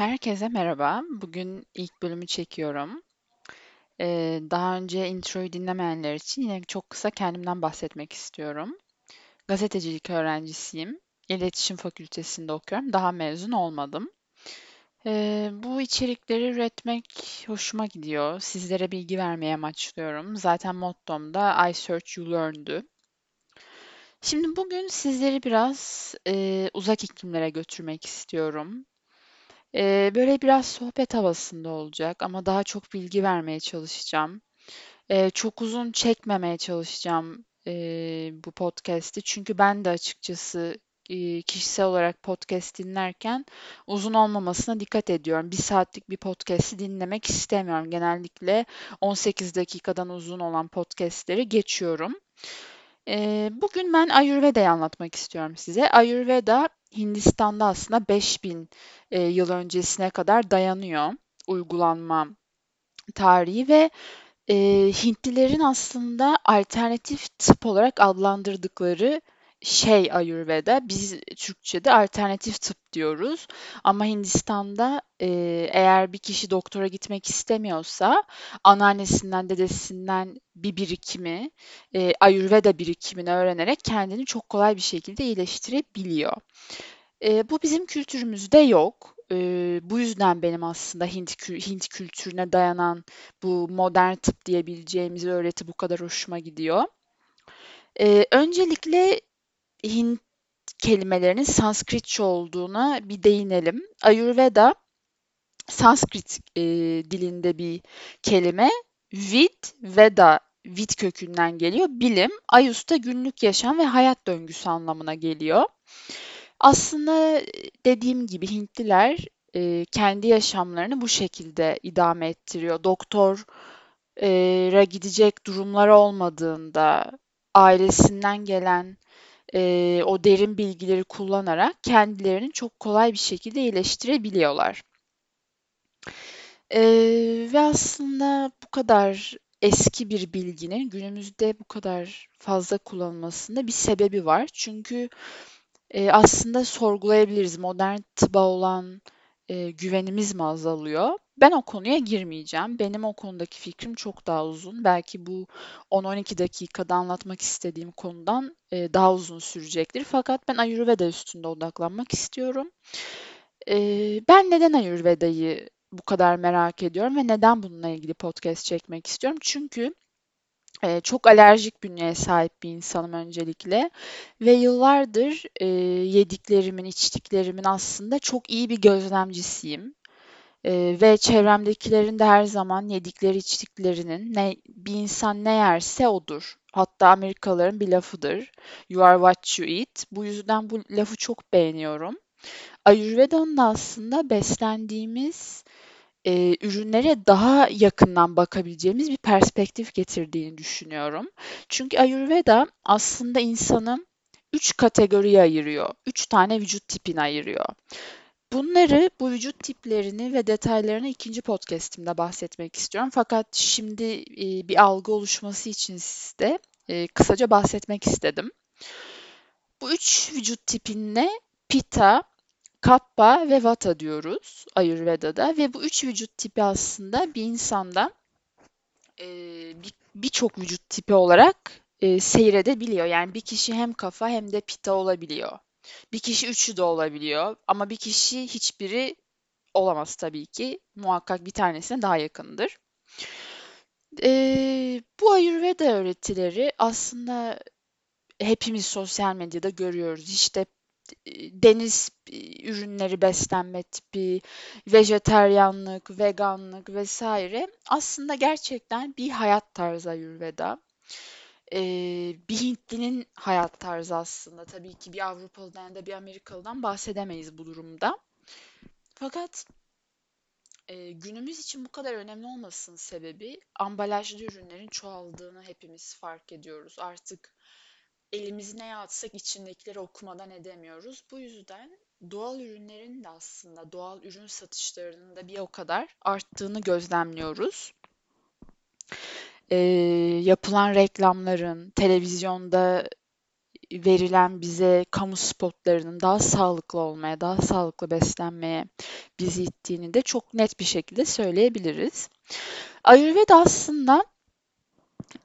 Herkese merhaba. Bugün ilk bölümü çekiyorum. Ee, daha önce introyu dinlemeyenler için yine çok kısa kendimden bahsetmek istiyorum. Gazetecilik öğrencisiyim. İletişim Fakültesinde okuyorum. Daha mezun olmadım. Ee, bu içerikleri üretmek hoşuma gidiyor. Sizlere bilgi vermeye amaçlıyorum. Zaten mottom da I Search You Learn'dü. Şimdi bugün sizleri biraz e, uzak iklimlere götürmek istiyorum. Ee, böyle biraz sohbet havasında olacak ama daha çok bilgi vermeye çalışacağım. Ee, çok uzun çekmemeye çalışacağım ee, bu podcast'i. Çünkü ben de açıkçası kişisel olarak podcast dinlerken uzun olmamasına dikkat ediyorum. Bir saatlik bir podcast'i dinlemek istemiyorum. Genellikle 18 dakikadan uzun olan podcast'leri geçiyorum. Bugün ben Ayurveda'yı anlatmak istiyorum size. Ayurveda Hindistan'da aslında 5000 e, yıl öncesine kadar dayanıyor uygulanma tarihi ve e, Hintlilerin aslında alternatif tıp olarak adlandırdıkları şey Ayurveda. Biz Türkçe'de alternatif tıp diyoruz. Ama Hindistan'da e, eğer bir kişi doktora gitmek istemiyorsa anneannesinden, dedesinden bir birikimi, e, Ayurveda birikimini öğrenerek kendini çok kolay bir şekilde iyileştirebiliyor. E, bu bizim kültürümüzde yok. E, bu yüzden benim aslında Hint, Hint kültürüne dayanan bu modern tıp diyebileceğimiz öğreti bu kadar hoşuma gidiyor. E, öncelikle Hint kelimelerinin Sanskritçe olduğuna bir değinelim. Ayurveda Sanskrit e, dilinde bir kelime. Vid, Veda, Vid kökünden geliyor. Bilim, Ayus'ta günlük yaşam ve hayat döngüsü anlamına geliyor. Aslında dediğim gibi Hintliler e, kendi yaşamlarını bu şekilde idame ettiriyor. Doktora gidecek durumları olmadığında ailesinden gelen e, o derin bilgileri kullanarak kendilerini çok kolay bir şekilde iyileştirebiliyorlar. E, ve aslında bu kadar eski bir bilginin günümüzde bu kadar fazla kullanılmasında bir sebebi var. Çünkü e, aslında sorgulayabiliriz modern tıba olan e, güvenimiz mi azalıyor? Ben o konuya girmeyeceğim. Benim o konudaki fikrim çok daha uzun. Belki bu 10-12 dakikada anlatmak istediğim konudan e, daha uzun sürecektir. Fakat ben Ayurveda üstünde odaklanmak istiyorum. E, ben neden Ayurveda'yı bu kadar merak ediyorum ve neden bununla ilgili podcast çekmek istiyorum? Çünkü e, çok alerjik bünyeye sahip bir insanım öncelikle ve yıllardır e, yediklerimin, içtiklerimin aslında çok iyi bir gözlemcisiyim. Ee, ve çevremdekilerin de her zaman yedikleri içtiklerinin ne, bir insan ne yerse odur. Hatta Amerikalıların bir lafıdır. You are what you eat. Bu yüzden bu lafı çok beğeniyorum. Ayurveda'nın da aslında beslendiğimiz e, ürünlere daha yakından bakabileceğimiz bir perspektif getirdiğini düşünüyorum. Çünkü Ayurveda aslında insanı üç kategoriye ayırıyor. Üç tane vücut tipini ayırıyor. Bunları, bu vücut tiplerini ve detaylarını ikinci podcast'imde bahsetmek istiyorum. Fakat şimdi e, bir algı oluşması için size e, kısaca bahsetmek istedim. Bu üç vücut tipine Pitta, Kappa ve Vata diyoruz Ayurveda'da ve bu üç vücut tipi aslında bir insanda e, birçok bir vücut tipi olarak e, seyredebiliyor. Yani bir kişi hem kafa hem de Pitta olabiliyor. Bir kişi üçü de olabiliyor ama bir kişi hiçbiri olamaz tabii ki. Muhakkak bir tanesine daha yakındır. Ee, bu Ayurveda öğretileri aslında hepimiz sosyal medyada görüyoruz. İşte deniz ürünleri beslenme tipi, vejeteryanlık, veganlık vesaire aslında gerçekten bir hayat tarzı Ayurveda e, bir Hintlinin hayat tarzı aslında. Tabii ki bir Avrupalıdan da bir Amerikalıdan bahsedemeyiz bu durumda. Fakat e, günümüz için bu kadar önemli olmasının sebebi ambalajlı ürünlerin çoğaldığını hepimiz fark ediyoruz. Artık elimizi neye atsak içindekileri okumadan edemiyoruz. Bu yüzden doğal ürünlerin de aslında doğal ürün satışlarının da bir o kadar arttığını gözlemliyoruz e, yapılan reklamların, televizyonda verilen bize kamu spotlarının daha sağlıklı olmaya, daha sağlıklı beslenmeye bizi ittiğini de çok net bir şekilde söyleyebiliriz. Ayurveda aslında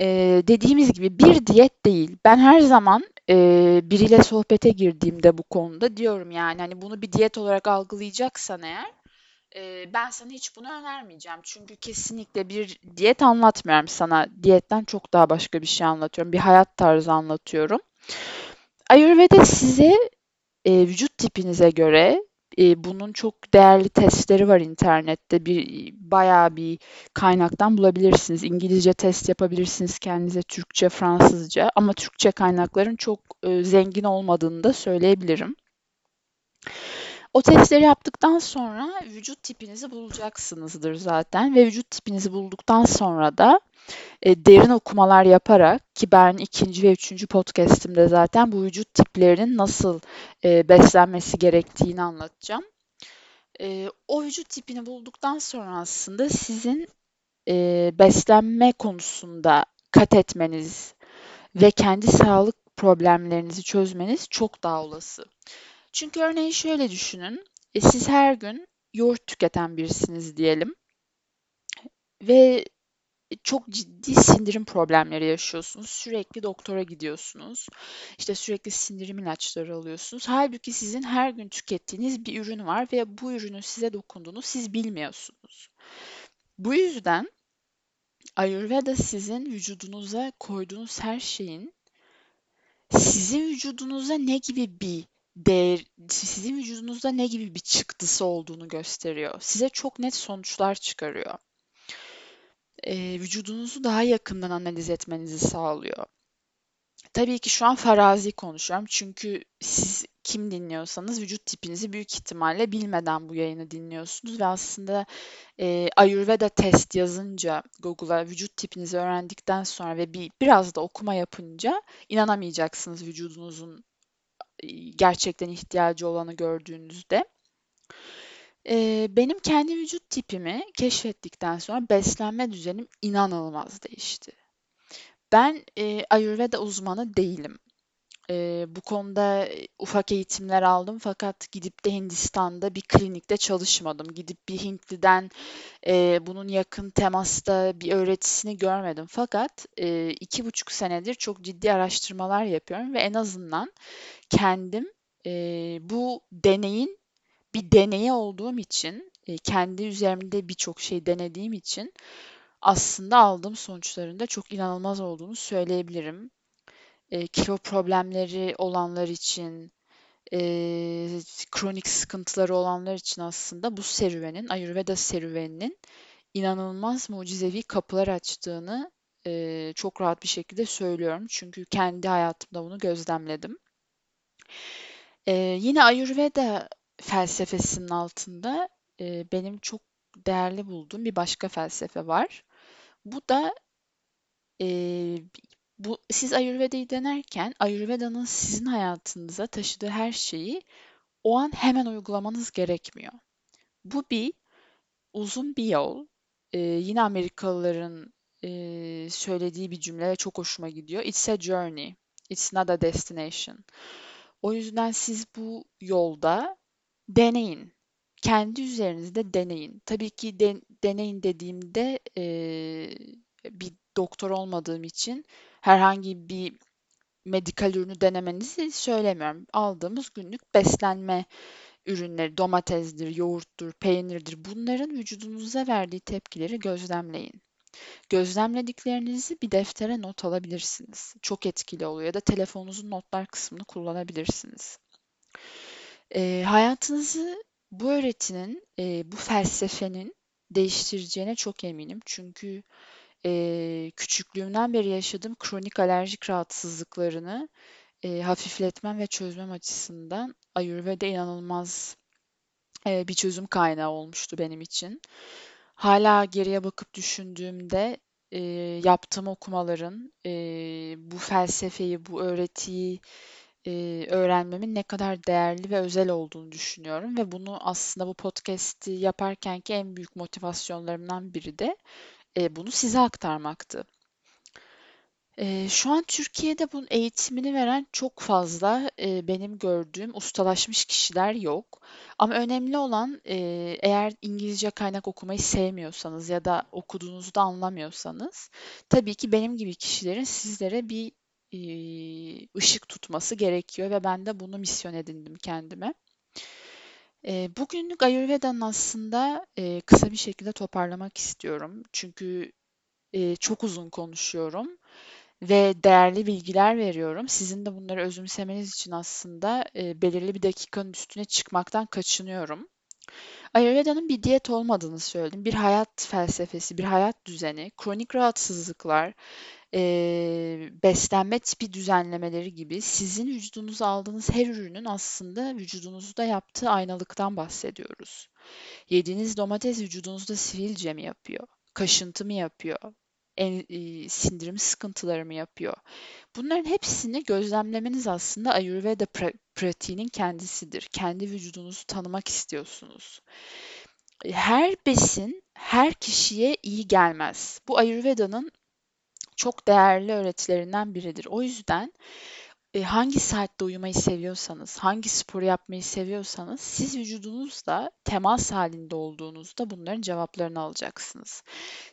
e, dediğimiz gibi bir diyet değil. Ben her zaman e, biriyle sohbete girdiğimde bu konuda diyorum yani hani bunu bir diyet olarak algılayacaksan eğer e, ben sana hiç bunu önermeyeceğim. Çünkü kesinlikle bir diyet anlatmıyorum sana. Diyetten çok daha başka bir şey anlatıyorum. Bir hayat tarzı anlatıyorum. Ayurveda size e, vücut tipinize göre e, bunun çok değerli testleri var internette. Bir bayağı bir kaynaktan bulabilirsiniz. İngilizce test yapabilirsiniz kendinize, Türkçe, Fransızca. Ama Türkçe kaynakların çok e, zengin olmadığını da söyleyebilirim. O testleri yaptıktan sonra vücut tipinizi bulacaksınızdır zaten ve vücut tipinizi bulduktan sonra da e, derin okumalar yaparak ki ben ikinci ve üçüncü podcastimde zaten bu vücut tiplerinin nasıl e, beslenmesi gerektiğini anlatacağım. E, o vücut tipini bulduktan sonra aslında sizin e, beslenme konusunda kat etmeniz ve kendi sağlık problemlerinizi çözmeniz çok daha olası. Çünkü örneğin şöyle düşünün. E, siz her gün yoğurt tüketen birisiniz diyelim. Ve çok ciddi sindirim problemleri yaşıyorsunuz. Sürekli doktora gidiyorsunuz. İşte sürekli sindirim ilaçları alıyorsunuz. Halbuki sizin her gün tükettiğiniz bir ürün var ve bu ürünün size dokunduğunu siz bilmiyorsunuz. Bu yüzden Ayurveda sizin vücudunuza koyduğunuz her şeyin sizin vücudunuza ne gibi bir değer, sizin vücudunuzda ne gibi bir çıktısı olduğunu gösteriyor. Size çok net sonuçlar çıkarıyor. Ee, vücudunuzu daha yakından analiz etmenizi sağlıyor. Tabii ki şu an farazi konuşuyorum çünkü siz kim dinliyorsanız vücut tipinizi büyük ihtimalle bilmeden bu yayını dinliyorsunuz ve aslında e, Ayurveda test yazınca Google'a vücut tipinizi öğrendikten sonra ve bir biraz da okuma yapınca inanamayacaksınız vücudunuzun gerçekten ihtiyacı olanı gördüğünüzde. Ee, benim kendi vücut tipimi keşfettikten sonra beslenme düzenim inanılmaz değişti. Ben e, Ayurveda uzmanı değilim. E, bu konuda ufak eğitimler aldım fakat gidip de Hindistan'da bir klinikte çalışmadım. Gidip bir Hintli'den e, bunun yakın temasta bir öğretisini görmedim. Fakat e, iki buçuk senedir çok ciddi araştırmalar yapıyorum ve en azından kendim e, bu deneyin bir deneyi olduğum için, e, kendi üzerimde birçok şey denediğim için aslında aldığım sonuçların da çok inanılmaz olduğunu söyleyebilirim. E, kilo problemleri olanlar için, e, kronik sıkıntıları olanlar için aslında bu serüvenin, Ayurveda serüveninin inanılmaz mucizevi kapılar açtığını e, çok rahat bir şekilde söylüyorum. Çünkü kendi hayatımda bunu gözlemledim. E, yine Ayurveda felsefesinin altında e, benim çok değerli bulduğum bir başka felsefe var. Bu da e, bu siz Ayurveda'yı denerken Ayurveda'nın sizin hayatınıza taşıdığı her şeyi o an hemen uygulamanız gerekmiyor. Bu bir uzun bir yol. E, yine Amerikalıların e, söylediği bir cümle çok hoşuma gidiyor. It's a journey. It's not a destination. O yüzden siz bu yolda deneyin. Kendi üzerinizde deneyin. Tabii ki de, deneyin dediğimde e, bir doktor olmadığım için herhangi bir medikal ürünü denemenizi söylemiyorum. Aldığımız günlük beslenme ürünleri, domatesdir, yoğurttur, peynirdir bunların vücudunuza verdiği tepkileri gözlemleyin. Gözlemlediklerinizi bir deftere not alabilirsiniz. Çok etkili oluyor ya da telefonunuzun notlar kısmını kullanabilirsiniz. E, hayatınızı bu öğretinin, e, bu felsefenin değiştireceğine çok eminim. Çünkü e, küçüklüğümden beri yaşadığım kronik alerjik rahatsızlıklarını e, hafifletmem ve çözmem açısından Ayurveda inanılmaz e, bir çözüm kaynağı olmuştu benim için. Hala geriye bakıp düşündüğümde e, yaptığım okumaların e, bu felsefeyi, bu öğretiyi e, öğrenmemin ne kadar değerli ve özel olduğunu düşünüyorum ve bunu aslında bu podcast'i yaparkenki en büyük motivasyonlarımdan biri de bunu size aktarmaktı. Şu an Türkiye'de bunun eğitimini veren çok fazla, benim gördüğüm ustalaşmış kişiler yok. Ama önemli olan, eğer İngilizce kaynak okumayı sevmiyorsanız ya da okuduğunuzu da anlamıyorsanız, tabii ki benim gibi kişilerin sizlere bir, ışık tutması gerekiyor ve ben de bunu misyon edindim kendime. Bugünlük Ayurveda'nın aslında, kısa bir şekilde toparlamak istiyorum. Çünkü, çok uzun konuşuyorum ve değerli bilgiler veriyorum. Sizin de bunları özümsemeniz için aslında belirli bir dakikanın üstüne çıkmaktan kaçınıyorum. Ayurveda'nın bir diyet olmadığını söyledim. Bir hayat felsefesi, bir hayat düzeni, kronik rahatsızlıklar, e, beslenme tipi düzenlemeleri gibi sizin vücudunuza aldığınız her ürünün aslında vücudunuzda yaptığı aynalıktan bahsediyoruz. Yediğiniz domates vücudunuzda sivilce mi yapıyor? Kaşıntı mı yapıyor? En, e, sindirim sıkıntıları mı yapıyor? Bunların hepsini gözlemlemeniz aslında Ayurveda pra- pratiğinin kendisidir. Kendi vücudunuzu tanımak istiyorsunuz. Her besin her kişiye iyi gelmez. Bu Ayurveda'nın çok değerli öğretilerinden biridir. O yüzden e, hangi saatte uyumayı seviyorsanız, hangi sporu yapmayı seviyorsanız siz vücudunuzla temas halinde olduğunuzda bunların cevaplarını alacaksınız.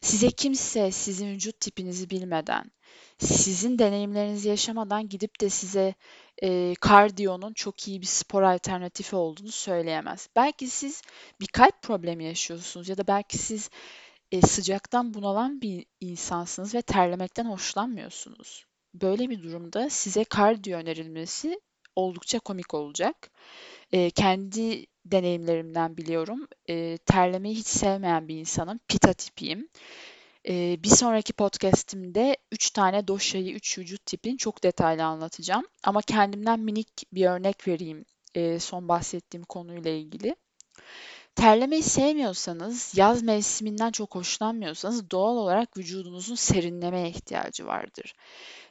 Size kimse sizin vücut tipinizi bilmeden, sizin deneyimlerinizi yaşamadan gidip de size e, kardiyonun çok iyi bir spor alternatifi olduğunu söyleyemez. Belki siz bir kalp problemi yaşıyorsunuz ya da belki siz e, sıcaktan bunalan bir insansınız ve terlemekten hoşlanmıyorsunuz. Böyle bir durumda size kardiyo önerilmesi oldukça komik olacak. E, kendi deneyimlerimden biliyorum. E, terlemeyi hiç sevmeyen bir insanım. Pita tipiyim. E, bir sonraki podcastimde 3 tane doşayı, 3 vücut tipini çok detaylı anlatacağım. Ama kendimden minik bir örnek vereyim e, son bahsettiğim konuyla ilgili. Terlemeyi sevmiyorsanız, yaz mevsiminden çok hoşlanmıyorsanız doğal olarak vücudunuzun serinlemeye ihtiyacı vardır.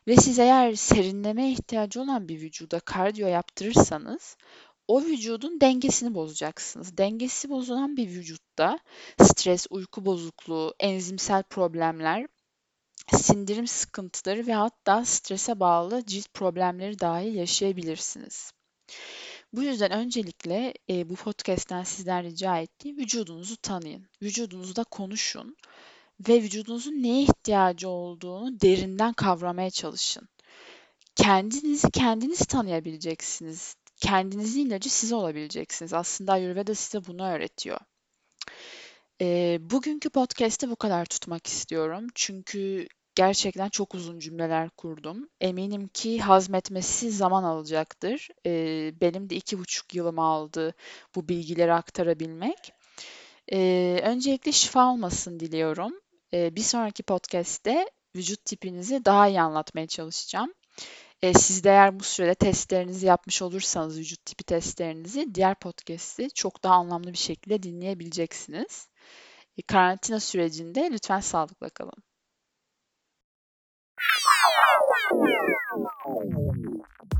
Ve siz eğer serinlemeye ihtiyacı olan bir vücuda kardiyo yaptırırsanız o vücudun dengesini bozacaksınız. Dengesi bozulan bir vücutta stres, uyku bozukluğu, enzimsel problemler, sindirim sıkıntıları ve hatta strese bağlı cilt problemleri dahi yaşayabilirsiniz. Bu yüzden öncelikle e, bu podcast'ten sizden rica ettiğim vücudunuzu tanıyın. Vücudunuzda konuşun ve vücudunuzun neye ihtiyacı olduğunu derinden kavramaya çalışın. Kendinizi kendiniz tanıyabileceksiniz. Kendinizin ilacı siz olabileceksiniz. Aslında Ayurveda size bunu öğretiyor. E, bugünkü podcast'te bu kadar tutmak istiyorum. Çünkü gerçekten çok uzun cümleler kurdum. Eminim ki hazmetmesi zaman alacaktır. Ee, benim de iki buçuk yılımı aldı bu bilgileri aktarabilmek. Ee, öncelikle şifa olmasın diliyorum. Ee, bir sonraki podcast'te vücut tipinizi daha iyi anlatmaya çalışacağım. Ee, siz de eğer bu sürede testlerinizi yapmış olursanız, vücut tipi testlerinizi diğer podcast'i çok daha anlamlı bir şekilde dinleyebileceksiniz. Karantina sürecinde lütfen sağlıkla kalın. Thank you.